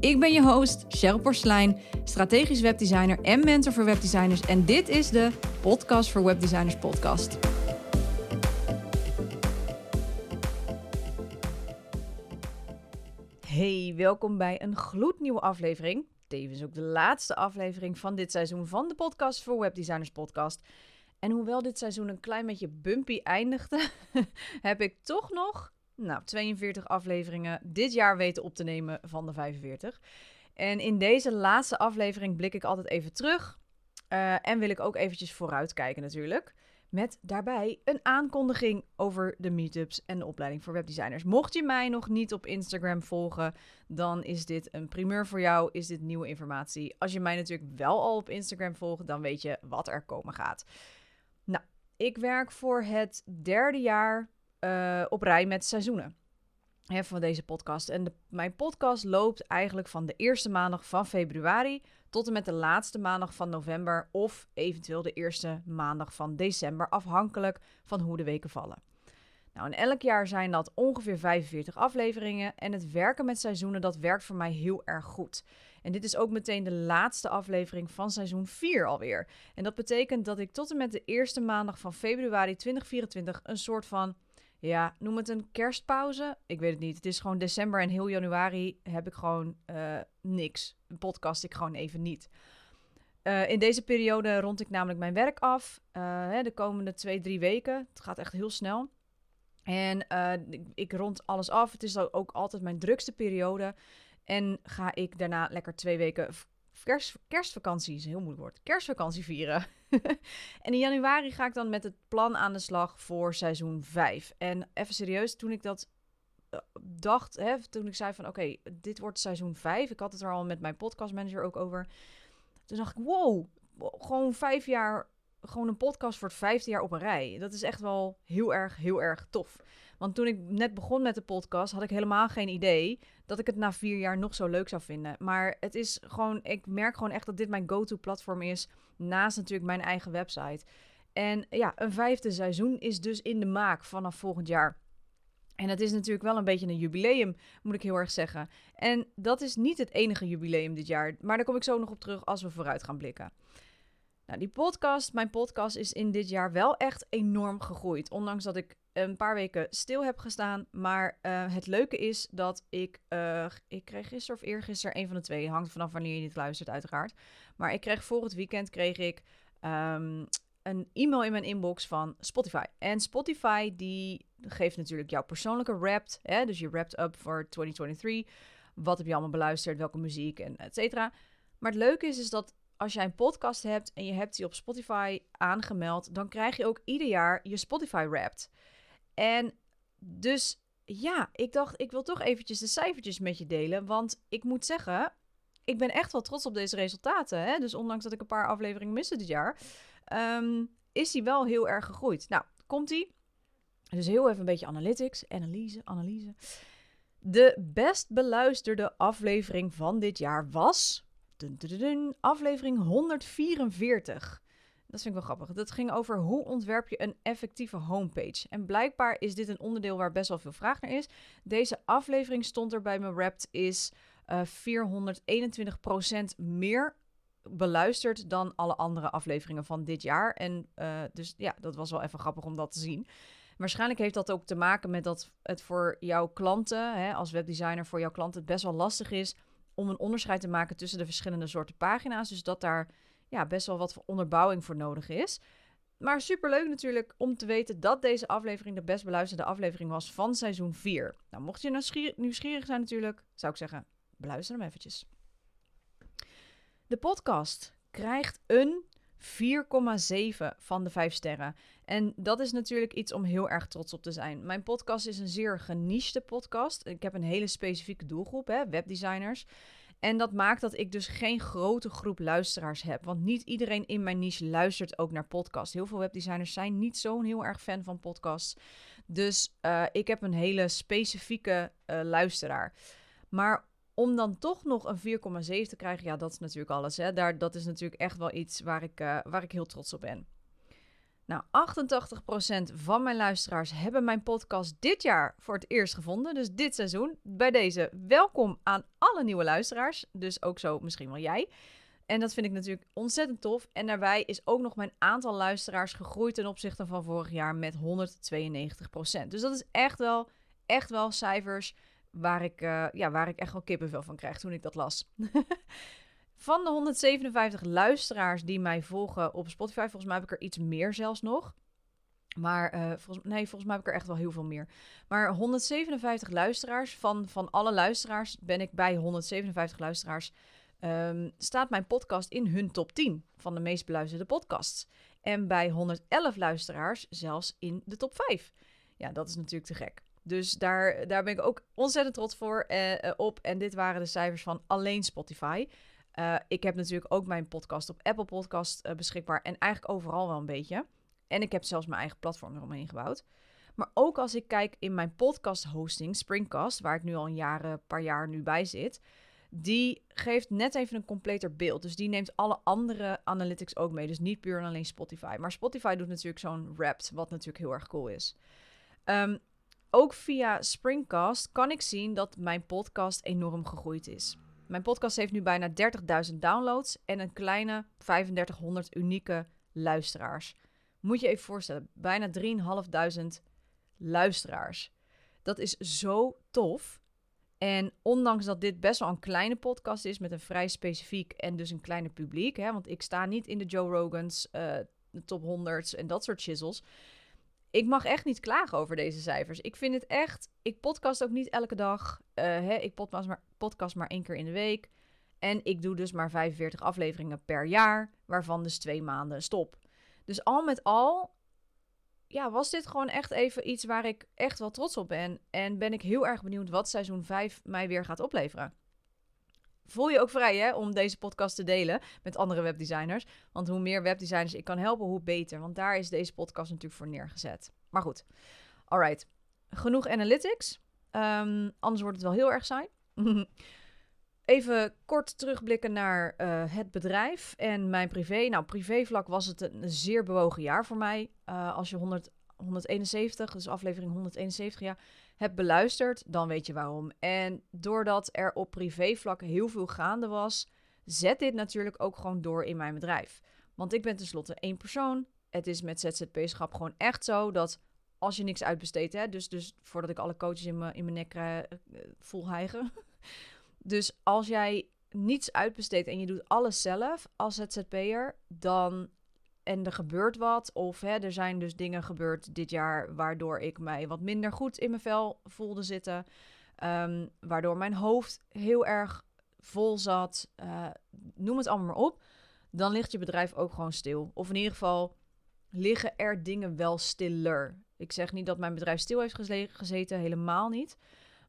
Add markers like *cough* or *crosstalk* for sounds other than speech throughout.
Ik ben je host, Cheryl Porslein, strategisch webdesigner en mentor voor webdesigners. En dit is de Podcast voor Webdesigners podcast. Hey, welkom bij een gloednieuwe aflevering. Tevens ook de laatste aflevering van dit seizoen van de Podcast voor Webdesigners podcast. En hoewel dit seizoen een klein beetje bumpy eindigde, *laughs* heb ik toch nog nou, 42 afleveringen dit jaar weten op te nemen van de 45. En in deze laatste aflevering blik ik altijd even terug. Uh, en wil ik ook eventjes vooruitkijken natuurlijk. Met daarbij een aankondiging over de meetups en de opleiding voor webdesigners. Mocht je mij nog niet op Instagram volgen, dan is dit een primeur voor jou. Is dit nieuwe informatie? Als je mij natuurlijk wel al op Instagram volgt, dan weet je wat er komen gaat. Nou, ik werk voor het derde jaar uh, op rij met seizoenen van deze podcast. En de, mijn podcast loopt eigenlijk van de eerste maandag van februari tot en met de laatste maandag van november of eventueel de eerste maandag van december, afhankelijk van hoe de weken vallen. Nou, en elk jaar zijn dat ongeveer 45 afleveringen en het werken met seizoenen, dat werkt voor mij heel erg goed. En dit is ook meteen de laatste aflevering van seizoen 4 alweer. En dat betekent dat ik tot en met de eerste maandag van februari 2024 een soort van ja, noem het een kerstpauze. Ik weet het niet. Het is gewoon december en heel januari heb ik gewoon uh, niks. Een podcast ik gewoon even niet. Uh, in deze periode rond ik namelijk mijn werk af. Uh, hè, de komende twee, drie weken. Het gaat echt heel snel. En ik rond alles af. Het is ook altijd mijn drukste periode. En ga ik daarna lekker twee weken kerst, kerstvakantie is een heel moeilijk woord. Kerstvakantie vieren. *laughs* en in januari ga ik dan met het plan aan de slag voor seizoen 5. En even serieus, toen ik dat eh, dacht, hè, toen ik zei van oké, dit wordt seizoen 5. Ik had het er al met mijn podcastmanager ook over. Toen dacht ik, wow, gewoon vijf jaar, gewoon een podcast voor het vijfde jaar op een rij. Dat is echt wel heel erg, heel erg tof. Want toen ik net begon met de podcast, had ik helemaal geen idee dat ik het na vier jaar nog zo leuk zou vinden. Maar het is gewoon, ik merk gewoon echt dat dit mijn go-to platform is. Naast natuurlijk mijn eigen website. En ja, een vijfde seizoen is dus in de maak vanaf volgend jaar. En het is natuurlijk wel een beetje een jubileum, moet ik heel erg zeggen. En dat is niet het enige jubileum dit jaar. Maar daar kom ik zo nog op terug als we vooruit gaan blikken. Nou, die podcast, mijn podcast, is in dit jaar wel echt enorm gegroeid. Ondanks dat ik een paar weken stil heb gestaan. Maar uh, het leuke is dat ik, uh, ik kreeg gisteren of eergisteren, een van de twee, hangt vanaf wanneer je dit luistert uiteraard. Maar ik kreeg voor weekend, kreeg ik um, een e-mail in mijn inbox van Spotify. En Spotify die geeft natuurlijk jouw persoonlijke wrapped, hè, dus je wrapped up voor 2023. Wat heb je allemaal beluisterd, welke muziek en et cetera. Maar het leuke is, is dat als jij een podcast hebt en je hebt die op Spotify aangemeld, dan krijg je ook ieder jaar je Spotify Wrapped. En dus ja, ik dacht, ik wil toch eventjes de cijfertjes met je delen. Want ik moet zeggen, ik ben echt wel trots op deze resultaten. Hè? Dus ondanks dat ik een paar afleveringen miste dit jaar, um, is hij wel heel erg gegroeid. Nou, komt hij. Dus heel even een beetje analytics, analyse, analyse. De best beluisterde aflevering van dit jaar was aflevering 144. Dat vind ik wel grappig. Dat ging over hoe ontwerp je een effectieve homepage. En blijkbaar is dit een onderdeel waar best wel veel vraag naar is. Deze aflevering stond er bij me wrapped is uh, 421% meer beluisterd dan alle andere afleveringen van dit jaar. En uh, dus ja, dat was wel even grappig om dat te zien. Waarschijnlijk heeft dat ook te maken met dat het voor jouw klanten, hè, als webdesigner voor jouw klanten, best wel lastig is om een onderscheid te maken tussen de verschillende soorten pagina's. Dus dat daar ja, best wel wat onderbouwing voor nodig is. Maar superleuk natuurlijk om te weten dat deze aflevering de best beluisterde aflevering was van seizoen 4. Nou, mocht je nieuwsgierig zijn natuurlijk, zou ik zeggen, beluister hem eventjes. De podcast krijgt een 4,7 van de 5 sterren. En dat is natuurlijk iets om heel erg trots op te zijn. Mijn podcast is een zeer genichte podcast. Ik heb een hele specifieke doelgroep, hè, webdesigners. En dat maakt dat ik dus geen grote groep luisteraars heb. Want niet iedereen in mijn niche luistert ook naar podcasts. Heel veel webdesigners zijn niet zo'n heel erg fan van podcasts. Dus uh, ik heb een hele specifieke uh, luisteraar. Maar om dan toch nog een 4,7 te krijgen, ja, dat is natuurlijk alles. Hè. Daar, dat is natuurlijk echt wel iets waar ik, uh, waar ik heel trots op ben. Nou, 88% van mijn luisteraars hebben mijn podcast dit jaar voor het eerst gevonden. Dus dit seizoen. Bij deze welkom aan alle nieuwe luisteraars. Dus ook zo misschien wel jij. En dat vind ik natuurlijk ontzettend tof. En daarbij is ook nog mijn aantal luisteraars gegroeid ten opzichte van vorig jaar met 192%. Dus dat is echt wel, echt wel cijfers waar ik, uh, ja, waar ik echt wel kippenvel van krijg toen ik dat las. *laughs* Van de 157 luisteraars die mij volgen op Spotify, volgens mij heb ik er iets meer zelfs nog. Maar uh, volgens, nee, volgens mij heb ik er echt wel heel veel meer. Maar 157 luisteraars, van, van alle luisteraars ben ik bij 157 luisteraars. Um, staat mijn podcast in hun top 10 van de meest beluisterde podcasts. En bij 111 luisteraars zelfs in de top 5. Ja, dat is natuurlijk te gek. Dus daar, daar ben ik ook ontzettend trots voor uh, op. En dit waren de cijfers van alleen Spotify. Uh, ik heb natuurlijk ook mijn podcast op Apple Podcast uh, beschikbaar. En eigenlijk overal wel een beetje. En ik heb zelfs mijn eigen platform eromheen gebouwd. Maar ook als ik kijk in mijn podcast hosting, Springcast, waar ik nu al een jaren, paar jaar nu bij zit. Die geeft net even een completer beeld. Dus die neemt alle andere analytics ook mee. Dus niet puur en alleen Spotify. Maar Spotify doet natuurlijk zo'n Wrapped, wat natuurlijk heel erg cool is. Um, ook via Springcast kan ik zien dat mijn podcast enorm gegroeid is. Mijn podcast heeft nu bijna 30.000 downloads en een kleine 3500 unieke luisteraars. Moet je even voorstellen, bijna 3.500 luisteraars. Dat is zo tof. En ondanks dat dit best wel een kleine podcast is met een vrij specifiek en dus een kleine publiek, hè, want ik sta niet in de Joe Rogans, uh, de top 100's en dat soort chisels ik mag echt niet klagen over deze cijfers. Ik vind het echt. Ik podcast ook niet elke dag. Uh, hè, ik podcast maar, podcast maar één keer in de week. En ik doe dus maar 45 afleveringen per jaar, waarvan dus twee maanden stop. Dus al met al, ja, was dit gewoon echt even iets waar ik echt wel trots op ben. En ben ik heel erg benieuwd wat seizoen 5 mij weer gaat opleveren voel je ook vrij hè, om deze podcast te delen met andere webdesigners. Want hoe meer webdesigners ik kan helpen, hoe beter. Want daar is deze podcast natuurlijk voor neergezet. Maar goed, alright. Genoeg analytics. Um, anders wordt het wel heel erg saai. *laughs* Even kort terugblikken naar uh, het bedrijf en mijn privé. Nou, privévlak was het een zeer bewogen jaar voor mij. Uh, als je 100, 171, dus aflevering 171, ja, hebt beluisterd, dan weet je waarom. En doordat er op privévlak heel veel gaande was, zet dit natuurlijk ook gewoon door in mijn bedrijf. Want ik ben tenslotte één persoon. Het is met ZZP-schap gewoon echt zo dat als je niks uitbesteedt, hè, dus, dus voordat ik alle coaches in mijn, in mijn nek uh, voel hijgen. *laughs* dus als jij niets uitbesteedt en je doet alles zelf als ZZP'er, dan en er gebeurt wat. Of hè, er zijn dus dingen gebeurd dit jaar waardoor ik mij wat minder goed in mijn vel voelde zitten. Um, waardoor mijn hoofd heel erg vol zat. Uh, noem het allemaal maar op. Dan ligt je bedrijf ook gewoon stil. Of in ieder geval liggen er dingen wel stiller. Ik zeg niet dat mijn bedrijf stil heeft gezeten, helemaal niet.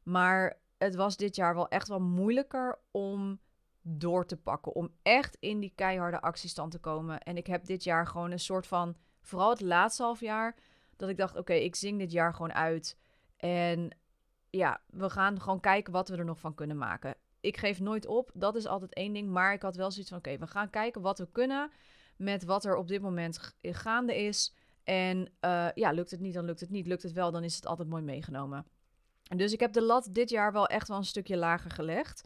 Maar het was dit jaar wel echt wel moeilijker om door te pakken. Om echt in die keiharde actiestand te komen. En ik heb dit jaar gewoon een soort van, vooral het laatste half jaar, dat ik dacht: oké, ik zing dit jaar gewoon uit. En ja, we gaan gewoon kijken wat we er nog van kunnen maken. Ik geef nooit op, dat is altijd één ding. Maar ik had wel zoiets van: oké, we gaan kijken wat we kunnen met wat er op dit moment gaande is. En uh, ja, lukt het niet, dan lukt het niet. Lukt het wel, dan is het altijd mooi meegenomen. Dus ik heb de lat dit jaar wel echt wel een stukje lager gelegd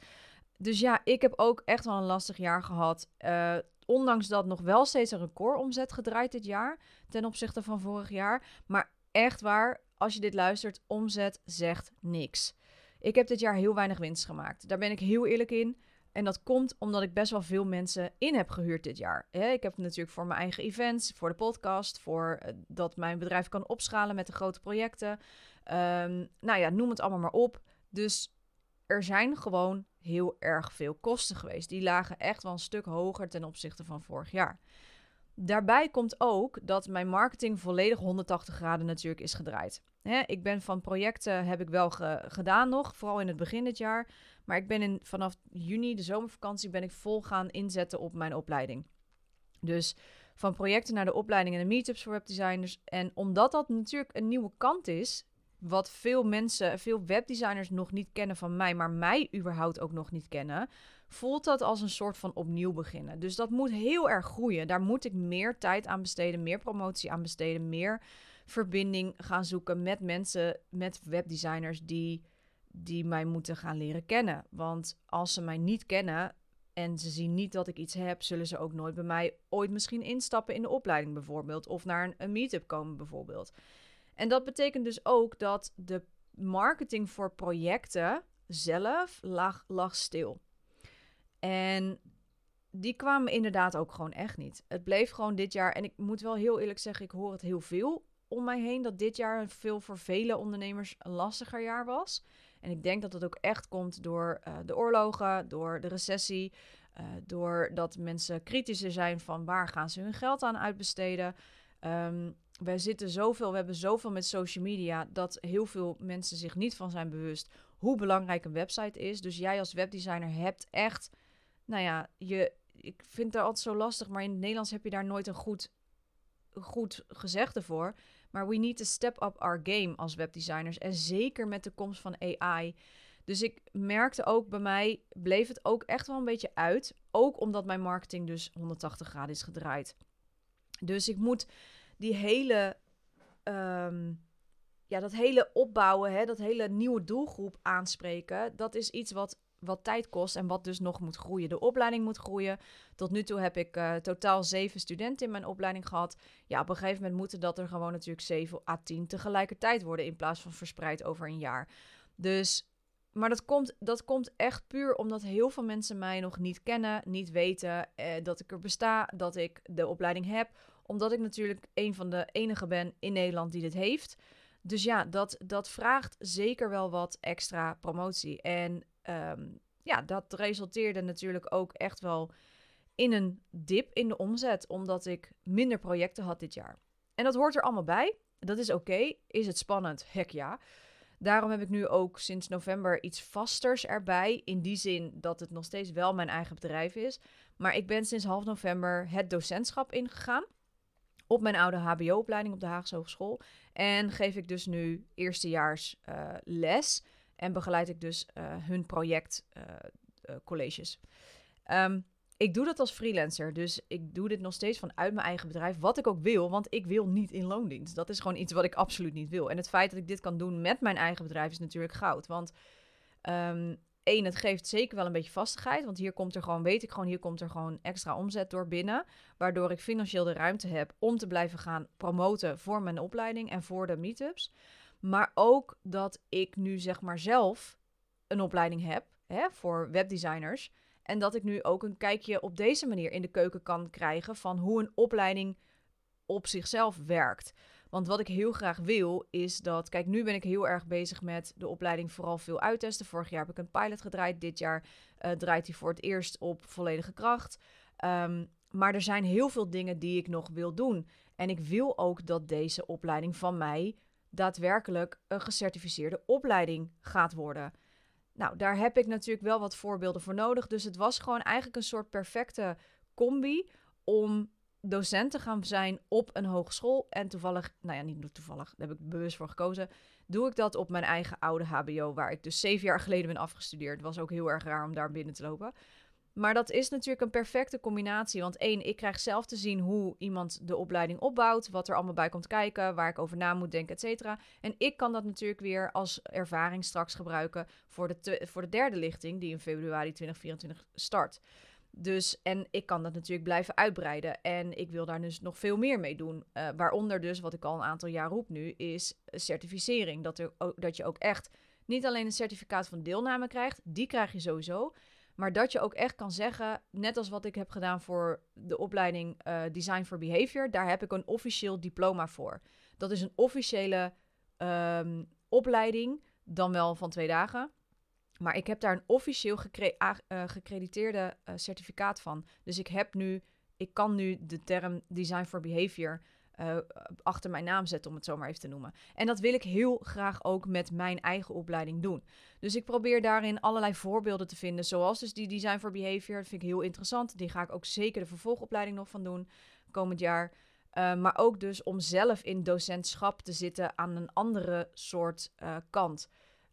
dus ja, ik heb ook echt wel een lastig jaar gehad. Uh, ondanks dat nog wel steeds een recordomzet gedraaid dit jaar. Ten opzichte van vorig jaar. Maar echt waar, als je dit luistert, omzet zegt niks. Ik heb dit jaar heel weinig winst gemaakt. Daar ben ik heel eerlijk in. En dat komt omdat ik best wel veel mensen in heb gehuurd dit jaar. ik heb natuurlijk voor mijn eigen events, voor de podcast, voor uh, dat mijn bedrijf kan opschalen met de grote projecten. Um, nou ja, noem het allemaal maar op. Dus er zijn gewoon heel erg veel kosten geweest. Die lagen echt wel een stuk hoger ten opzichte van vorig jaar. Daarbij komt ook dat mijn marketing volledig 180 graden natuurlijk is gedraaid. Ik ben van projecten, heb ik wel gedaan nog, vooral in het begin dit jaar. Maar ik ben vanaf juni, de zomervakantie, ben ik vol gaan inzetten op mijn opleiding. Dus van projecten naar de opleiding en de meetups voor webdesigners. En omdat dat natuurlijk een nieuwe kant is, wat veel mensen, veel webdesigners nog niet kennen van mij, maar mij überhaupt ook nog niet kennen, voelt dat als een soort van opnieuw beginnen. Dus dat moet heel erg groeien. Daar moet ik meer tijd aan besteden, meer promotie aan besteden, meer verbinding gaan zoeken met mensen, met webdesigners die, die mij moeten gaan leren kennen. Want als ze mij niet kennen en ze zien niet dat ik iets heb, zullen ze ook nooit bij mij ooit misschien instappen in de opleiding bijvoorbeeld. Of naar een, een meetup komen bijvoorbeeld. En dat betekent dus ook dat de marketing voor projecten zelf lag, lag stil. En die kwamen inderdaad ook gewoon echt niet. Het bleef gewoon dit jaar. En ik moet wel heel eerlijk zeggen, ik hoor het heel veel om mij heen dat dit jaar veel voor vele ondernemers een lastiger jaar was. En ik denk dat dat ook echt komt door uh, de oorlogen, door de recessie, uh, doordat mensen kritischer zijn van waar gaan ze hun geld aan uitbesteden. Um, wij zitten zoveel, we hebben zoveel met social media dat heel veel mensen zich niet van zijn bewust hoe belangrijk een website is. Dus jij als webdesigner hebt echt, nou ja, je, ik vind het altijd zo lastig, maar in het Nederlands heb je daar nooit een goed, goed gezegde voor. Maar we need to step up our game als webdesigners. En zeker met de komst van AI. Dus ik merkte ook bij mij, bleef het ook echt wel een beetje uit. Ook omdat mijn marketing dus 180 graden is gedraaid. Dus ik moet die hele, ehm, ja, dat hele opbouwen, hè, dat hele nieuwe doelgroep aanspreken, dat is iets wat, wat tijd kost en wat dus nog moet groeien. De opleiding moet groeien. Tot nu toe heb ik uh, totaal zeven studenten in mijn opleiding gehad. Ja, op een gegeven moment moeten dat er gewoon natuurlijk zeven à tien tegelijkertijd worden in plaats van verspreid over een jaar. Dus maar dat komt, dat komt echt puur omdat heel veel mensen mij nog niet kennen, niet weten eh, dat ik er besta, dat ik de opleiding heb omdat ik natuurlijk een van de enige ben in Nederland die dit heeft. Dus ja, dat, dat vraagt zeker wel wat extra promotie. En ehm, ja, dat resulteerde natuurlijk ook echt wel in een dip in de omzet, omdat ik minder projecten had dit jaar. En dat hoort er allemaal bij. Dat is oké. Is het spannend? Hek ja. Daarom heb ik nu ook sinds november iets vasters erbij. In die zin dat het nog steeds wel mijn eigen bedrijf is. Maar ik ben sinds half november het docentschap ingegaan op mijn oude HBO-opleiding op de Haagse Hogeschool. En geef ik dus nu eerstejaars uh, les en begeleid ik dus uh, hun projectcolleges. Uh, um, ik doe dat als freelancer, dus ik doe dit nog steeds vanuit mijn eigen bedrijf, wat ik ook wil, want ik wil niet in loondienst. Dat is gewoon iets wat ik absoluut niet wil. En het feit dat ik dit kan doen met mijn eigen bedrijf is natuurlijk goud, want um, één, het geeft zeker wel een beetje vastigheid. Want hier komt er gewoon, weet ik gewoon, hier komt er gewoon extra omzet door binnen. Waardoor ik financieel de ruimte heb om te blijven gaan promoten voor mijn opleiding en voor de meetups. Maar ook dat ik nu zeg maar zelf een opleiding heb hè, voor webdesigners. En dat ik nu ook een kijkje op deze manier in de keuken kan krijgen van hoe een opleiding op zichzelf werkt. Want wat ik heel graag wil is dat, kijk, nu ben ik heel erg bezig met de opleiding vooral veel uittesten. Vorig jaar heb ik een pilot gedraaid. Dit jaar uh, draait hij voor het eerst op volledige kracht. Um, maar er zijn heel veel dingen die ik nog wil doen. En ik wil ook dat deze opleiding van mij daadwerkelijk een gecertificeerde opleiding gaat worden. Nou, daar heb ik natuurlijk wel wat voorbeelden voor nodig. Dus het was gewoon eigenlijk een soort perfecte combi om docent te gaan zijn op een hogeschool. En toevallig, nou ja, niet toevallig, daar heb ik bewust voor gekozen. Doe ik dat op mijn eigen oude HBO, waar ik dus zeven jaar geleden ben afgestudeerd. Was ook heel erg raar om daar binnen te lopen. Maar dat is natuurlijk een perfecte combinatie. Want één, ik krijg zelf te zien hoe iemand de opleiding opbouwt. Wat er allemaal bij komt kijken. Waar ik over na moet denken, et cetera. En ik kan dat natuurlijk weer als ervaring straks gebruiken voor de, voor de derde lichting. Die in februari 2024 start. Dus, en ik kan dat natuurlijk blijven uitbreiden. En ik wil daar dus nog veel meer mee doen. Uh, waaronder dus, wat ik al een aantal jaar roep nu, is certificering. Dat, er, dat je ook echt niet alleen een certificaat van deelname krijgt, die krijg je sowieso. Maar dat je ook echt kan zeggen, net als wat ik heb gedaan voor de opleiding uh, Design for Behavior, daar heb ik een officieel diploma voor. Dat is een officiële um, opleiding, dan wel van twee dagen. Maar ik heb daar een officieel uh, gecrediteerde uh, certificaat van. Dus ik heb nu ik kan nu de term design for behavior uh, achter mijn naam zetten, om het zo maar even te noemen. En dat wil ik heel graag ook met mijn eigen opleiding doen. Dus ik probeer daarin allerlei voorbeelden te vinden, zoals dus die Design for Behavior. Dat vind ik heel interessant. Die ga ik ook zeker de vervolgopleiding nog van doen komend jaar. Maar ook dus om zelf in docentschap te zitten aan een andere soort kant.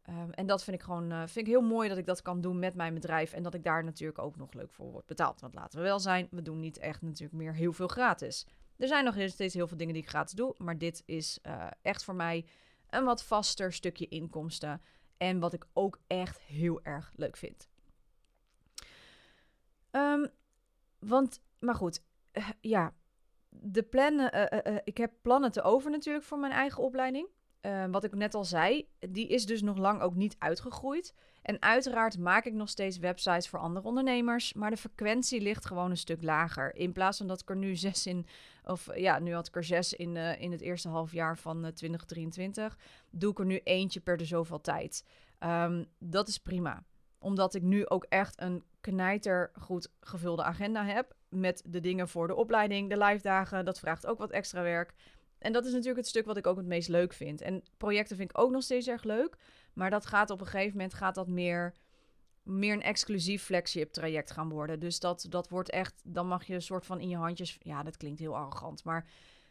Um, en dat vind ik gewoon uh, vind ik heel mooi dat ik dat kan doen met mijn bedrijf. En dat ik daar natuurlijk ook nog leuk voor word betaald. Want laten we wel zijn, we doen niet echt natuurlijk meer heel veel gratis. Er zijn nog steeds heel veel dingen die ik gratis doe. Maar dit is uh, echt voor mij een wat vaster stukje inkomsten. En wat ik ook echt heel erg leuk vind. Um, want, maar goed, uh, ja, de plannen, ik heb plannen te over natuurlijk voor mijn eigen opleiding. Uh, wat ik net al zei, die is dus nog lang ook niet uitgegroeid. En uiteraard maak ik nog steeds websites voor andere ondernemers, maar de frequentie ligt gewoon een stuk lager. In plaats van dat ik er nu *laughs* zes in, of ja, nu had ik er zes in, uh, in het eerste halfjaar van uh, 2023, doe ik er nu eentje per de zoveel tijd. Um, dat is prima, omdat ik nu ook echt een knijter goed gevulde agenda heb met de dingen voor de opleiding, de live dagen. Dat vraagt ook wat extra werk. En dat is natuurlijk het stuk wat ik ook het meest leuk vind. En projecten vind ik ook nog steeds erg leuk. Maar dat gaat op een gegeven moment gaat dat meer, meer een exclusief flagship traject gaan worden. Dus dat, dat wordt echt, dan mag je een soort van in je handjes. Ja, dat klinkt heel arrogant. Maar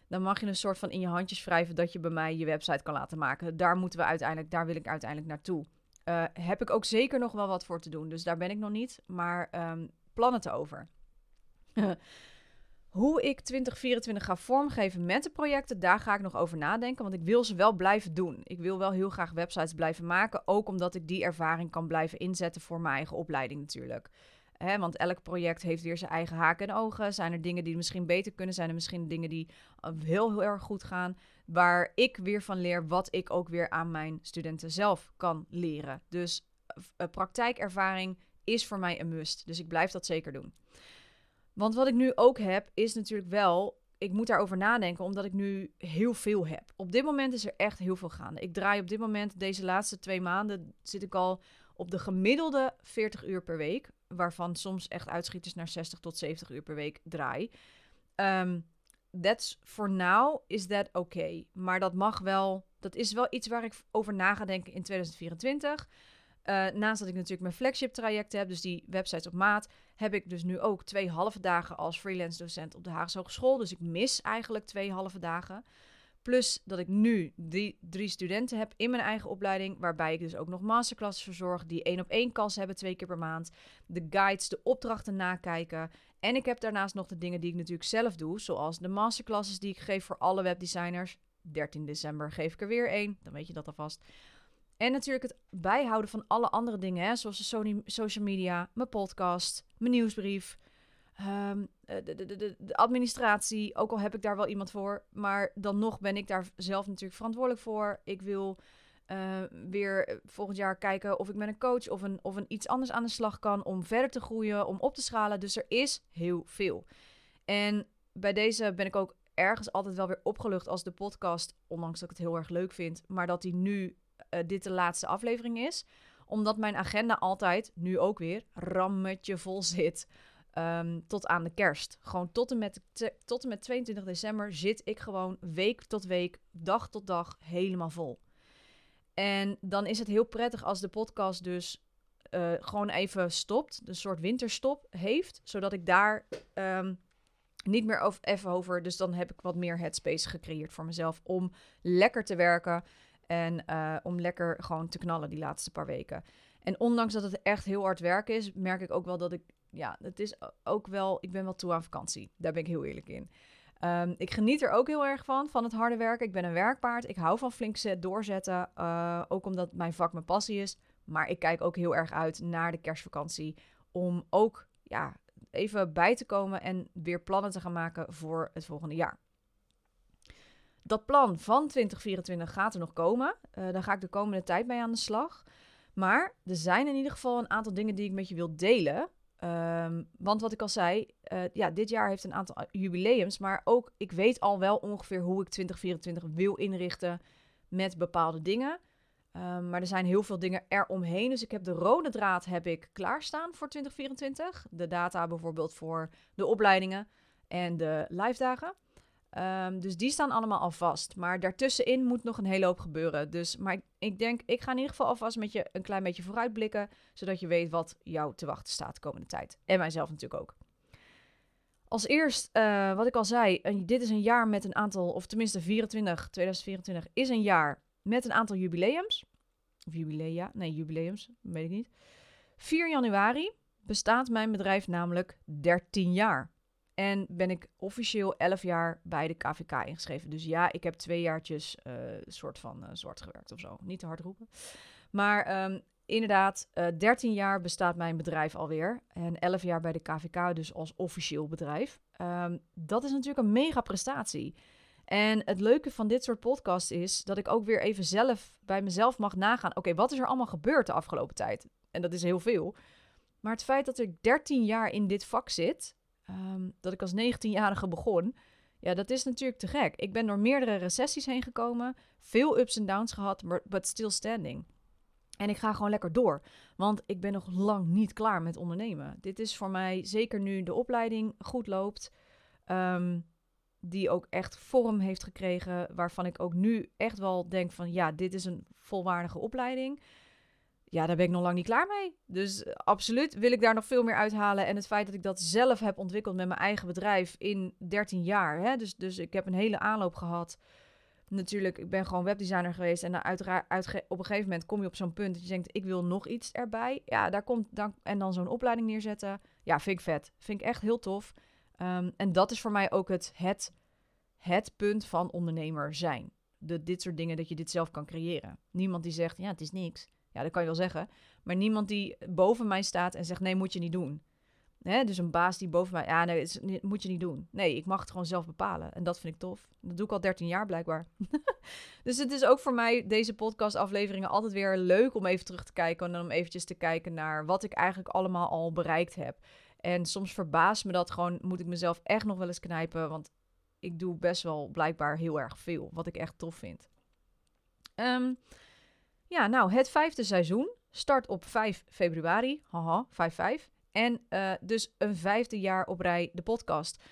dan mag je een soort van in je handjes wrijven dat je bij mij je website kan laten maken. Daar moeten we uiteindelijk, daar wil ik uiteindelijk naartoe. Uh, heb ik ook zeker nog wel wat voor te doen. Dus daar ben ik nog niet. Maar um, plannen te over. *laughs* Hoe ik 2024 ga vormgeven met de projecten, daar ga ik nog over nadenken. Want ik wil ze wel blijven doen. Ik wil wel heel graag websites blijven maken. Ook omdat ik die ervaring kan blijven inzetten voor mijn eigen opleiding natuurlijk. Want elk project heeft weer zijn eigen haken en ogen. Zijn er dingen die misschien beter kunnen? Zijn er misschien dingen die heel, heel erg goed gaan? Waar ik weer van leer wat ik ook weer aan mijn studenten zelf kan leren. Dus uh, praktijkervaring is voor mij een must. Dus ik blijf dat zeker doen. Want wat ik nu ook heb, is natuurlijk wel. Ik moet daarover nadenken, omdat ik nu heel veel heb. Op dit moment is er echt heel veel gaande. Ik draai op dit moment, deze laatste twee maanden, zit ik al op de gemiddelde 40 uur per week. Waarvan soms echt uitschieters naar 60 tot 70 uur per week draai. Um, that's for now, is that okay. Maar dat mag wel, dat is wel iets waar ik over na ga denken in 2024. Uh, naast dat ik natuurlijk mijn flagship traject heb, dus die websites op maat, heb ik dus nu ook twee halve dagen als freelance docent op de Haagse Hogeschool. Dus ik mis eigenlijk twee halve dagen. Plus dat ik nu die drie studenten heb in mijn eigen opleiding, waarbij ik dus ook nog masterclasses verzorg, die één op één kans hebben twee keer per maand. De guides, de opdrachten nakijken. En ik heb daarnaast nog de dingen die ik natuurlijk zelf doe, zoals de masterclasses die ik geef voor alle webdesigners. 13 december geef ik er weer één, dan weet je dat alvast. En natuurlijk het bijhouden van alle andere dingen, hè, zoals de social media, mijn podcast, mijn nieuwsbrief, um, de, de, de, de, administratie. Ook al heb ik daar wel iemand voor, maar dan nog ben ik daar zelf natuurlijk verantwoordelijk voor. Ik wil uh, weer volgend jaar kijken of ik met een coach of een, of een iets anders aan de slag kan om verder te groeien, om op te schalen. Dus er is heel veel. En bij deze ben ik ook ergens altijd wel weer opgelucht als de podcast, ondanks dat ik het heel erg leuk vind, maar dat die nu uh, dit de laatste aflevering is. Omdat mijn agenda altijd, nu ook weer, rammetje vol zit. Um, tot aan de kerst. Gewoon tot en, met, tot en met 22 december zit ik gewoon week tot week, dag tot dag helemaal vol. En dan is het heel prettig als de podcast dus uh, gewoon even stopt. Een soort winterstop heeft. Zodat ik daar um, niet meer over, even over. Dus dan heb ik wat meer headspace gecreëerd voor mezelf. Om lekker te werken. En uh, om lekker gewoon te knallen die laatste paar weken. En ondanks dat het echt heel hard werken is, merk ik ook wel dat ik, ja, het is ook wel, ik ben wel toe aan vakantie. Daar ben ik heel eerlijk in. Um, ik geniet er ook heel erg van, van het harde werken. Ik ben een werkpaard. Ik hou van flink zet, doorzetten. Uh, ook omdat mijn vak mijn passie is. Maar ik kijk ook heel erg uit naar de kerstvakantie. Om ook ja, even bij te komen en weer plannen te gaan maken voor het volgende jaar. Dat plan van 2024 gaat er nog komen. Uh, daar ga ik de komende tijd mee aan de slag. Maar er zijn in ieder geval een aantal dingen die ik met je wil delen. Um, want wat ik al zei, uh, ja, dit jaar heeft een aantal jubileums. Maar ook, ik weet al wel ongeveer hoe ik 2024 wil inrichten met bepaalde dingen. Um, maar er zijn heel veel dingen eromheen. Dus ik heb de rode draad heb ik klaarstaan voor 2024. De data bijvoorbeeld voor de opleidingen. en de live dagen. Ehm, dus die staan allemaal al vast. Maar daartussenin moet nog een hele hoop gebeuren. Dus, maar ik, denk, ik ga in ieder geval alvast met je een klein beetje vooruitblikken. Zodat je weet wat jou te wachten staat de komende tijd. En mijzelf natuurlijk ook. Als eerst, uh, wat ik al zei, dit is een jaar met een aantal, of tenminste 24, 2024 is een jaar met een aantal jubileums. Of jubilea, nee, jubileums, weet ik niet. 4 januari bestaat mijn bedrijf namelijk 13 jaar. En ben ik officieel 11 jaar bij de KVK ingeschreven. Dus ja, ik heb twee jaartjes uh, soort van uh, zwart gewerkt of zo. Niet te hard roepen. Maar um, inderdaad, uh, eh, 13 jaar bestaat mijn bedrijf alweer. En 11 jaar bij de KVK, dus als officieel bedrijf. Um, dat is natuurlijk een mega prestatie. En het leuke van dit soort podcasts is dat ik ook weer even zelf bij mezelf mag nagaan. Oké, wat is er allemaal gebeurd de afgelopen tijd? En dat is heel veel. Maar het feit dat ik 13 jaar in dit vak zit, um, dat ik als 19-jarige begon, ja, dat is natuurlijk te gek. Ik ben door meerdere recessies heen gekomen, veel ups en downs gehad, maar but still standing. En ik ga gewoon lekker door, want ik ben nog lang niet klaar met ondernemen. Dit is voor mij zeker nu de opleiding goed loopt, um, die ook echt vorm heeft gekregen, waarvan ik ook nu echt wel denk van ja, dit is een volwaardige opleiding ja, daar ben ik nog lang niet klaar mee. Dus eh, absoluut wil ik daar nog veel meer uithalen. En het feit dat ik dat zelf heb ontwikkeld met mijn eigen bedrijf in 13 jaar. Hè? Dus, dus ik heb een hele aanloop gehad. Natuurlijk, ik ben gewoon webdesigner geweest. En uiteraard, uit, op een gegeven moment kom je op zo'n punt dat je denkt, ik wil nog iets erbij. Ja, daar komt dan, en dan zo'n opleiding neerzetten. Ja, vind ik vet. Vind ik echt heel tof. Um, en dat is voor mij ook het, het, het punt van ondernemer zijn. De, dit soort dingen, dat je dit zelf kan creëren. Niemand die zegt, ja, het is niks. Ja, dat kan je wel zeggen. Maar niemand die boven mij staat en zegt: nee, moet je niet doen. Hè? Dus een baas die boven mij, ja, nee, moet je niet doen. Nee, ik mag het gewoon zelf bepalen. En dat vind ik tof. Dat doe ik al 13 jaar blijkbaar. *laughs* dus het is ook voor mij, deze podcast-afleveringen, altijd weer leuk om even terug te kijken. En dan om eventjes te kijken naar wat ik eigenlijk allemaal al bereikt heb. En soms verbaast me dat gewoon, moet ik mezelf echt nog wel eens knijpen. Want ik doe best wel blijkbaar heel erg veel, wat ik echt tof vind. Um, ja, nou, het vijfde seizoen start op 5 februari. Haha, 5-5. En uh, dus een vijfde jaar op rij de podcast.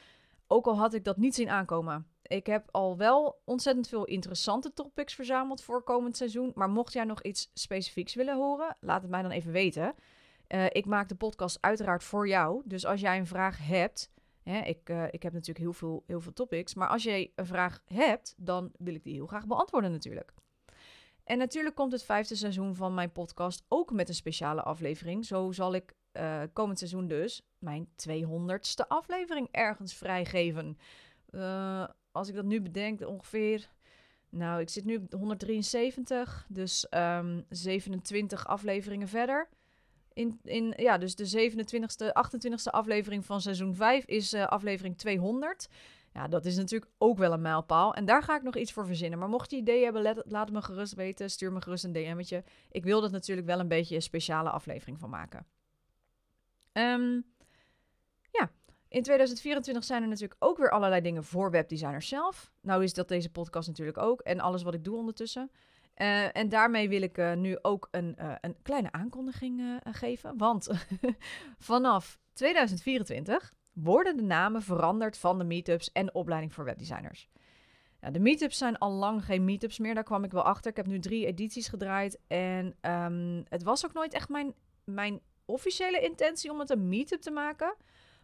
Ook al had ik dat niet zien aankomen. Ik heb al wel ontzettend veel interessante topics verzameld voor komend seizoen. Maar mocht jij nog iets specifieks willen horen, laat het mij dan even weten. Uh, ik maak de podcast uiteraard voor jou. Dus als jij een vraag hebt. Hè, ik, uh, ik heb natuurlijk heel veel, heel veel topics. Maar als jij een vraag hebt, dan wil ik die heel graag beantwoorden natuurlijk. En natuurlijk komt het vijfde seizoen van mijn podcast ook met een speciale aflevering. Zo zal ik uh, komend seizoen dus mijn 200ste aflevering ergens vrijgeven. Uh, als ik dat nu bedenk, ongeveer. Nou, ik zit nu op 173, dus um, ehm, 27 afleveringen verder. In, in, ja, dus de 27ste, 28ste aflevering van seizoen 5 is uh, aflevering 200. Ja, dat is natuurlijk ook wel een mijlpaal. En daar ga ik nog iets voor verzinnen. Maar mocht je ideeën hebben, laat het me gerust weten. Stuur me gerust een DM'tje. Ik wil er natuurlijk wel een beetje een speciale aflevering van maken. Um, ja, in 2024 zijn er natuurlijk ook weer allerlei dingen voor webdesigners zelf. Nou is dat deze podcast natuurlijk ook. En alles wat ik doe ondertussen. Uh, en daarmee wil ik uh, nu ook een, uh, een kleine aankondiging geven. Want *laughs* vanaf 2024 worden de namen veranderd van de meetups en opleiding voor webdesigners. De meetups zijn al lang geen meetups meer, daar kwam ik wel achter. Ik heb nu drie edities gedraaid en um, het was ook nooit echt mijn, mijn officiële intentie om het een meetup te maken.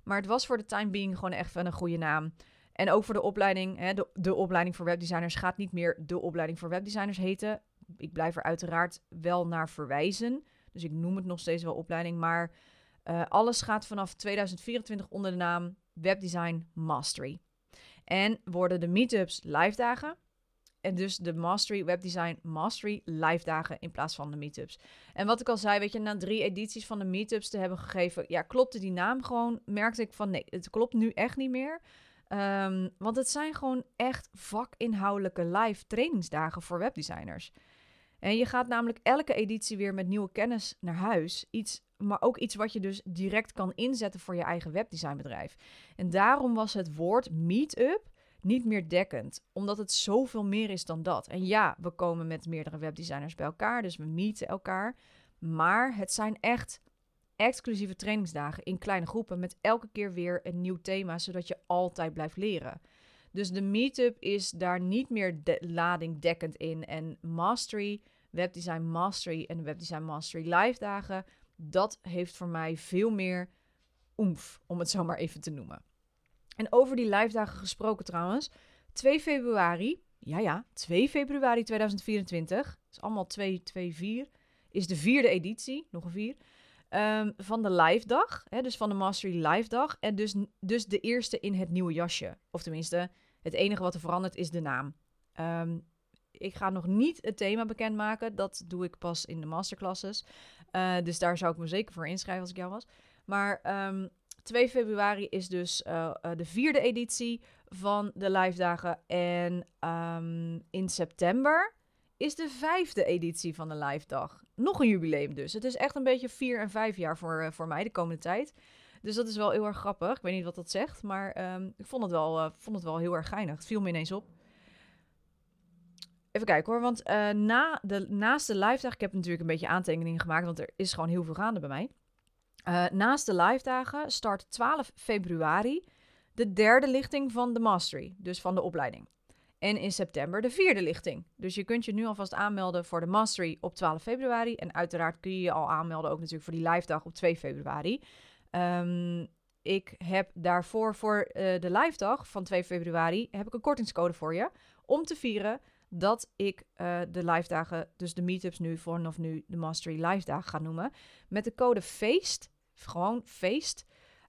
Maar het was voor de time being gewoon echt een goede naam. En ook voor de opleiding, hè, de, de opleiding voor webdesigners gaat niet meer de opleiding voor webdesigners heten. Ik blijf er uiteraard wel naar verwijzen. Dus ik noem het nog steeds wel opleiding, maar uh, alles gaat vanaf 2024 onder de naam Webdesign Mastery. En worden de meetups live dagen. En dus de Mastery Webdesign Mastery live dagen in plaats van de meetups. En wat ik al zei, weet je, na drie edities van de meetups te hebben gegeven, ja, klopte die naam gewoon. Merkte ik van nee, het klopt nu echt niet meer. Um, want het zijn gewoon echt vakinhoudelijke live trainingsdagen voor webdesigners. En je gaat namelijk elke editie weer met nieuwe kennis naar huis. Iets maar ook iets wat je dus direct kan inzetten voor je eigen webdesignbedrijf. En daarom was het woord meetup niet meer dekkend, omdat het zoveel meer is dan dat. En ja, we komen met meerdere webdesigners bij elkaar, dus we meeten elkaar. Maar het zijn echt exclusieve trainingsdagen in kleine groepen met elke keer weer een nieuw thema, zodat je altijd blijft leren. Dus de meetup is daar niet meer de lading dekkend in. En Mastery, Webdesign Mastery en Webdesign Mastery live dagen, dat heeft voor mij veel meer oemf, om het zo maar even te noemen. En over die live dagen gesproken trouwens, 2 februari, ja ja, 2 februari 2024, is allemaal 2, 2, 4, is de vierde editie, nog een vier, um, van de live dag. Hè, dus van de Mastery live dag. En dus, dus de eerste in het nieuwe jasje. Of tenminste, het enige wat er verandert is de naam. Um, ik ga nog niet het thema bekendmaken. Dat doe ik pas in de masterclasses. Uh, dus daar zou ik me zeker voor inschrijven als ik jou was. Maar um, ehm, 2 februari is dus uh, uh, de vierde editie van de live dagen. En um, in september is de vijfde editie van de live dag. Nog een jubileum dus. Het is echt een beetje vier en vijf jaar voor, voor mij de komende tijd. Dus dat is wel heel erg grappig. Ik weet niet wat dat zegt, maar um, ik vond het, wel, vond het wel heel erg geinig. Het viel me ineens op. Even kijken hoor, want uh, na de, naast de live dag, ik heb natuurlijk een beetje aantekeningen gemaakt, want er is gewoon heel veel gaande bij mij. Uh, naast de live dagen start 12 februari de derde lichting van de Mastery, dus van de opleiding. En in september de vierde lichting. Dus je kunt je nu alvast aanmelden voor de Mastery op 12 februari. En uiteraard kun je je al aanmelden ook natuurlijk voor die live dag op 2 februari. Um, ik heb daarvoor voor uh, de live dag van 2 februari heb ik een kortingscode voor je om te vieren dat ik uh, de live dagen, dus de meetups nu vanaf nu de Mastery live dagen ga noemen. Met de code FEEST, gewoon FEEST,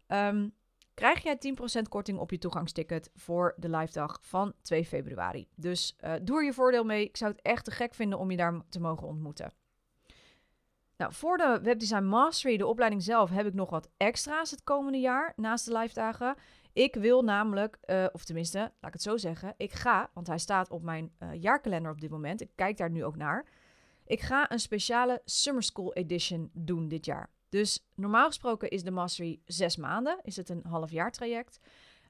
um, krijg jij 10% korting op je toegangsticket voor de live dag van 2 februari. Dus uh, doe er je voordeel mee. Ik zou het echt te gek vinden om je daar te mogen ontmoeten. Nou, voor de Webdesign Mastery, de opleiding zelf, heb ik nog wat extra's het komende jaar naast de live dagen. Ik wil namelijk, uh, of tenminste, laat ik het zo zeggen, ik ga, want hij staat op mijn uh, jaarkalender op dit moment. Ik kijk daar nu ook naar. Ik ga een speciale Summer School Edition doen dit jaar. Dus normaal gesproken is de Mastery zes maanden, is het een half jaar traject.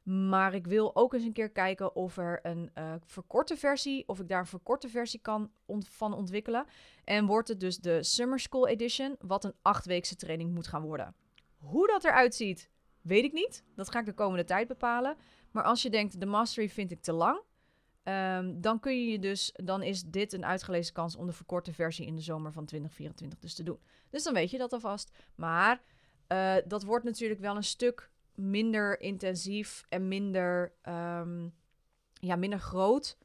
Maar ik wil ook eens een keer kijken of er een uh, verkorte versie, of ik daar een verkorte versie kan van ontwikkelen. En wordt het dus de Summer School Edition, wat een achtweekse training moet gaan worden. Hoe dat eruit ziet, weet ik niet. Dat ga ik de komende tijd bepalen. Maar als je denkt, de Mastery vind ik te lang, um, dan kun je dus, dan is dit een uitgelezen kans om de verkorte versie in de zomer van 2024 dus te doen. Dus dan weet je dat alvast. Maar uh, dat wordt natuurlijk wel een stuk minder intensief en minder, um, ja, minder groot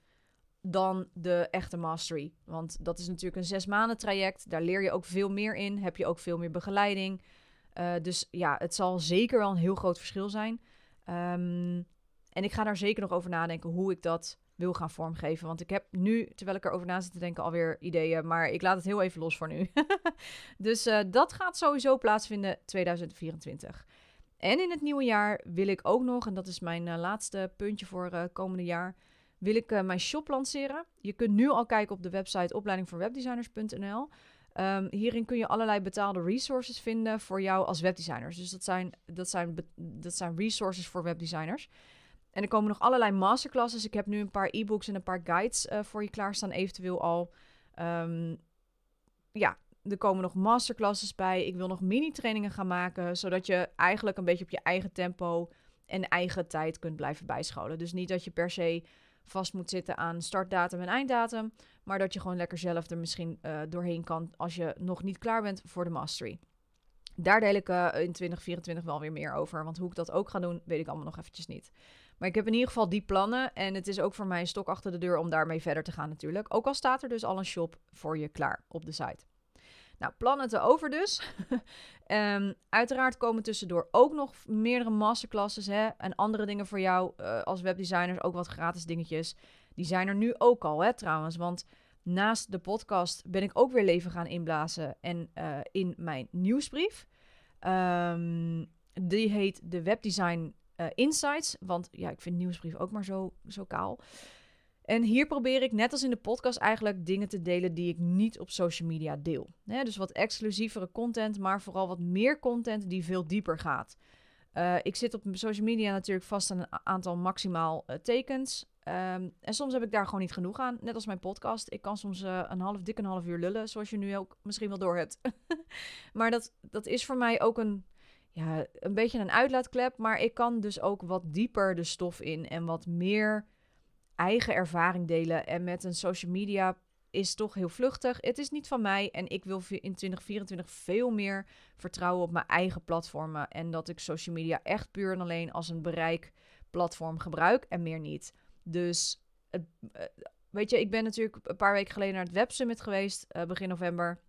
dan de echte mastery. Want dat is natuurlijk een zes maanden traject. Daar leer je ook veel meer in. Heb je ook veel meer begeleiding. Uh, dus ja, het zal zeker wel een heel groot verschil zijn. Um, en ik ga daar zeker nog over nadenken hoe ik dat wil gaan vormgeven. Want ik heb nu, terwijl ik erover na zit te denken, alweer ideeën. Maar ik laat het heel even los voor nu. *laughs* dus uh, dat gaat sowieso plaatsvinden 2024. En in het nieuwe jaar wil ik ook nog, en dat is mijn uh, laatste puntje voor komende jaar, wil ik mijn shop lanceren. Je kunt nu al kijken op de website opleidingvoorwebdesigners.nl. Ehm, hierin kun je allerlei betaalde resources vinden voor jou als webdesigners. Dus dat zijn, dat zijn, dat zijn resources voor webdesigners. En er komen nog allerlei masterclasses. Ik heb nu een paar e-books en een paar guides voor je klaarstaan, eventueel al. Um, ja, er komen nog masterclasses bij. Ik wil nog mini-trainingen gaan maken, zodat je eigenlijk een beetje op je eigen tempo en eigen tijd kunt blijven bijscholen. Dus niet dat je per se vast moet zitten aan startdatum en einddatum, maar dat je gewoon lekker zelf er misschien uh, doorheen kan als je nog niet klaar bent voor de mastery. Daar deel ik uh, in 2024 wel weer meer over, want hoe ik dat ook ga doen, weet ik allemaal nog eventjes niet. Maar ik heb in ieder geval die plannen en het is ook voor mij een stok achter de deur om daarmee verder te gaan natuurlijk. Ook al staat er dus al een shop voor je klaar op de site. Nou, plannen te over dus. um, *laughs* uiteraard komen tussendoor ook nog meerdere masterclasses hè, en andere dingen voor jou uh, als webdesigners. Ook wat gratis dingetjes. Die zijn er nu ook al hè, trouwens. Want naast de podcast ben ik ook weer leven gaan inblazen en uh, in mijn nieuwsbrief. Um, die heet de Webdesign uh, Insights. Want ja, ik vind nieuwsbrief ook maar zo, zo kaal. En hier probeer ik, net als in de podcast, eigenlijk dingen te delen die ik niet op social media deel. dus wat exclusievere content, maar vooral wat meer content die veel dieper gaat. Uh, ik zit op social media natuurlijk vast aan een aantal maximaal uh, tekens. Ehm, en soms heb ik daar gewoon niet genoeg aan. Net als mijn podcast. Ik kan soms uh, een half, dik een half uur lullen, zoals je nu ook misschien wel door hebt. *laughs* maar dat, dat is voor mij ook een, ja, een beetje een uitlaatklep. Maar ik kan dus ook wat dieper de stof in en wat meer eigen ervaring delen. En met een social media is toch heel vluchtig. Het is niet van mij en ik wil in 2024 veel meer vertrouwen op mijn eigen platformen. En dat ik social media echt puur en alleen als een bereikplatform gebruik en meer niet. Dus eh, weet je, ik ben natuurlijk een paar weken geleden naar het Web Summit geweest, uh, begin november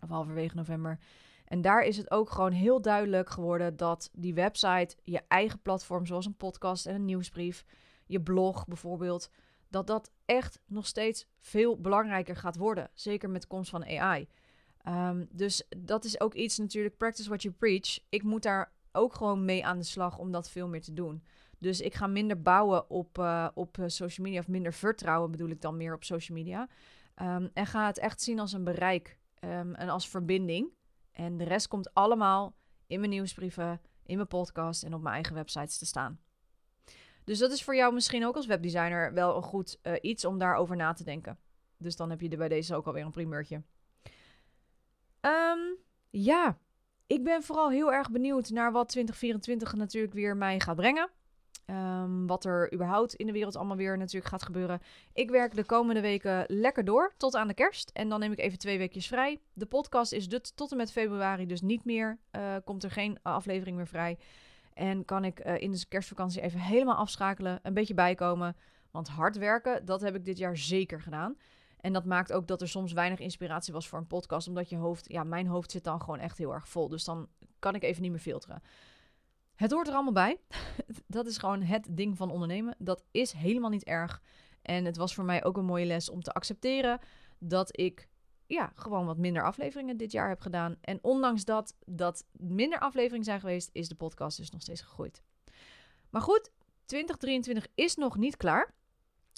of halverwege november. En daar is het ook gewoon heel duidelijk geworden dat die website, je eigen platform, zoals een podcast en een nieuwsbrief, je blog bijvoorbeeld, dat dat echt nog steeds veel belangrijker gaat worden. Zeker met komst van AI. Ehm, dus dat is ook iets natuurlijk, practice what you preach. Ik moet daar ook gewoon mee aan de slag om dat veel meer te doen. Dus ik ga minder bouwen op, uh, op eh, social media, of minder vertrouwen bedoel ik dan meer op social media. Um, en ga het echt zien als een bereik um, en als verbinding. En de rest komt allemaal in mijn nieuwsbrieven, in mijn podcast en op mijn eigen websites te staan. Dus dat is voor jou misschien ook als webdesigner wel een goed uh, iets om daarover na te denken. Dus dan heb je er bij deze ook alweer een primeurtje. Um, ja, ik ben vooral heel erg benieuwd naar wat 2024 natuurlijk weer mij gaat brengen. Um, wat er überhaupt in de wereld allemaal weer natuurlijk gaat gebeuren. Ik werk de komende weken lekker door tot aan de kerst. En dan neem ik even twee weekjes vrij. De podcast is dus tot en met februari dus niet meer. Uh, komt er geen aflevering meer vrij. En kan ik uh, in de kerstvakantie even helemaal afschakelen. Een beetje bijkomen. Want hard werken, dat heb ik dit jaar zeker gedaan. En dat maakt ook dat er soms weinig inspiratie was voor een podcast. Omdat je hoofd, ja, mijn hoofd zit dan gewoon echt heel erg vol. Dus dan kan ik even niet meer filteren. Het hoort er allemaal bij. *laughs* dat is gewoon het ding van ondernemen. Dat is helemaal niet erg. En het was voor mij ook een mooie les om te accepteren dat ik ja, gewoon wat minder afleveringen dit jaar heb gedaan. En ondanks dat dat minder afleveringen zijn geweest, is de podcast dus nog steeds gegroeid. Maar goed, 2023 is nog niet klaar.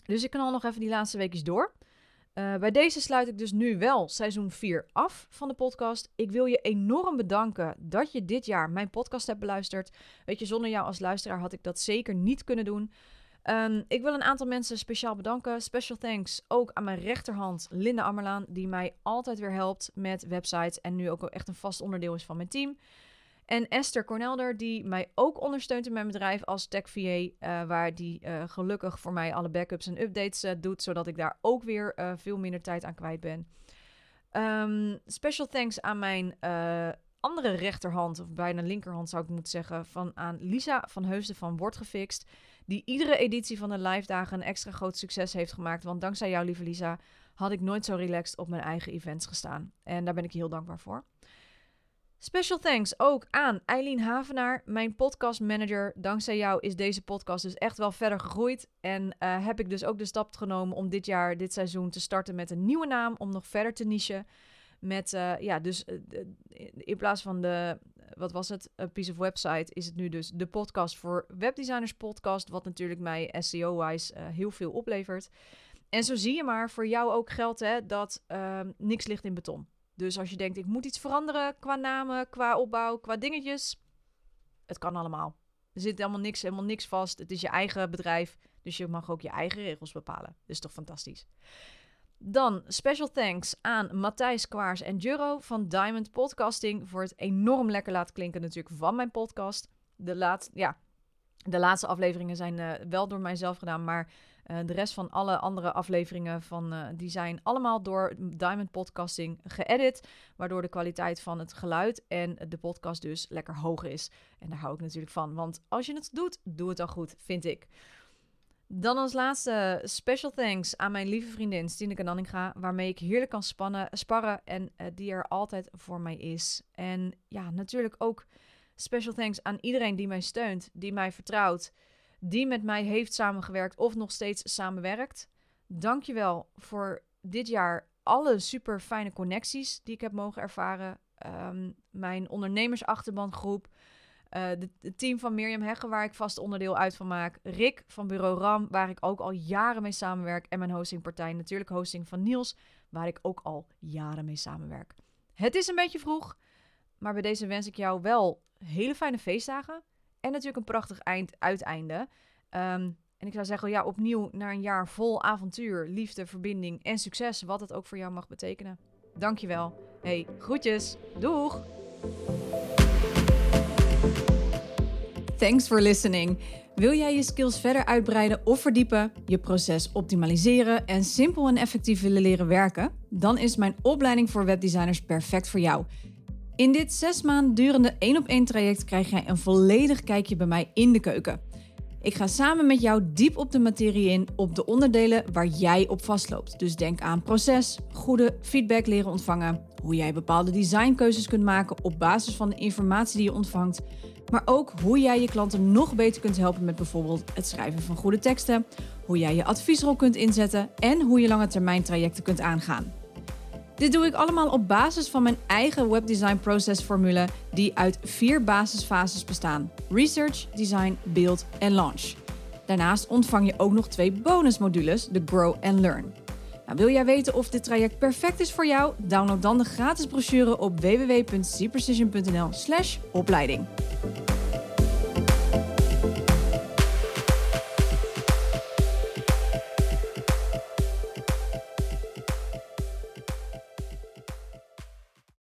Dus ik kan al nog even die laatste weekjes door. Uh, bij deze sluit ik dus nu wel seizoen 4 af van de podcast. Ik wil je enorm bedanken dat je dit jaar mijn podcast hebt beluisterd. Weet je, zonder jou als luisteraar had ik dat zeker niet kunnen doen. Um, ik wil een aantal mensen speciaal bedanken. Special thanks ook aan mijn rechterhand Linda Ammerlaan, die mij altijd weer helpt met websites en nu ook echt een vast onderdeel is van mijn team. En Esther Cornelder, die mij ook ondersteunt in mijn bedrijf als tech VA, eh, waar die uh, gelukkig voor mij alle backups en updates uh, doet, zodat ik daar ook weer veel minder tijd aan kwijt ben. Um, special thanks aan mijn andere rechterhand, of bijna linkerhand zou ik moeten zeggen, van aan Lisa van Heusden van Wordt Gefixt, die iedere editie van de live dagen een extra groot succes heeft gemaakt. Want dankzij jou, lieve Lisa, had ik nooit zo relaxed op mijn eigen events gestaan. En daar ben ik heel dankbaar voor. Special thanks ook aan Eileen Havenaar, mijn podcast manager. Dankzij jou is deze podcast dus echt wel verder gegroeid. En uh, heb ik dus ook de stap genomen om dit jaar, dit seizoen, te starten met een nieuwe naam. Om nog verder te nichen. Met, uh, ja, dus uh, in plaats van de, wat was het, een piece of website, is het nu dus de podcast voor webdesigners podcast. Wat natuurlijk mij SEO-wise heel veel oplevert. En zo zie je maar, voor jou ook geldt hè, dat ehm, niks ligt in beton. Dus als je denkt, ik moet iets veranderen qua namen, qua opbouw, qua dingetjes. Het kan allemaal. Er zit helemaal niks, helemaal niks vast. Het is je eigen bedrijf, dus je mag ook je eigen regels bepalen. Is toch fantastisch. Dan special thanks aan Matthijs Kwaars en Juro van Diamond Podcasting voor het enorm lekker laten klinken natuurlijk van mijn podcast. De, laat, ja, de laatste afleveringen zijn uh, wel door mijzelf gedaan, maar uh, de rest van alle andere afleveringen van, uh, die zijn allemaal door Diamond Podcasting geëdit. Waardoor de kwaliteit van het geluid en de podcast dus lekker hoog is. En daar hou ik natuurlijk van. Want als je het doet, doe het dan goed, vind ik. Dan als laatste special thanks aan mijn lieve vriendin Stineke Nanninga, waarmee ik heerlijk kan spannen, sparren en uh, die er altijd voor mij is. En ja, natuurlijk ook special thanks aan iedereen die mij steunt, die mij vertrouwt, die met mij heeft samengewerkt of nog steeds samenwerkt. Dankjewel voor dit jaar alle super fijne connecties die ik heb mogen ervaren. Um, mijn ondernemersachterbandgroep. Uh, het team van Mirjam Heggen, waar ik vast onderdeel uit van maak. Rick van Bureau Ram, waar ik ook al jaren mee samenwerk. En mijn hostingpartij, natuurlijk hosting van Niels, waar ik ook al jaren mee samenwerk. Het is een beetje vroeg, maar bij deze wens ik jou wel hele fijne feestdagen. En natuurlijk een prachtig eind, uiteinde. En En ik zou zeggen, ja, opnieuw naar een jaar vol avontuur, liefde, verbinding en succes, wat het ook voor jou mag betekenen. Dankjewel. Hey, groetjes. Doeg! Thanks for listening. Wil jij je skills verder uitbreiden of verdiepen, je proces optimaliseren en simpel en effectief willen leren werken? Dan is mijn opleiding voor webdesigners perfect voor jou. In dit zes maanden durende één op één traject krijg jij een volledig kijkje bij mij in de keuken. Ik ga samen met jou diep op de materie in op de onderdelen waar jij op vastloopt. Dus denk aan proces, goede feedback leren ontvangen, hoe jij bepaalde designkeuzes kunt maken op basis van de informatie die je ontvangt, maar ook hoe jij je klanten nog beter kunt helpen met bijvoorbeeld het schrijven van goede teksten, hoe jij je adviesrol kunt inzetten en hoe je lange termijn trajecten kunt aangaan. Dit doe ik allemaal op basis van mijn eigen webdesign processformule die uit vier basisfases bestaan: research, design, build en launch. Daarnaast ontvang je ook nog twee bonusmodules, de Grow and Learn. Nou, wil jij weten of dit traject perfect is voor jou? Download dan de gratis brochure op www.cprecision.nl/opleiding.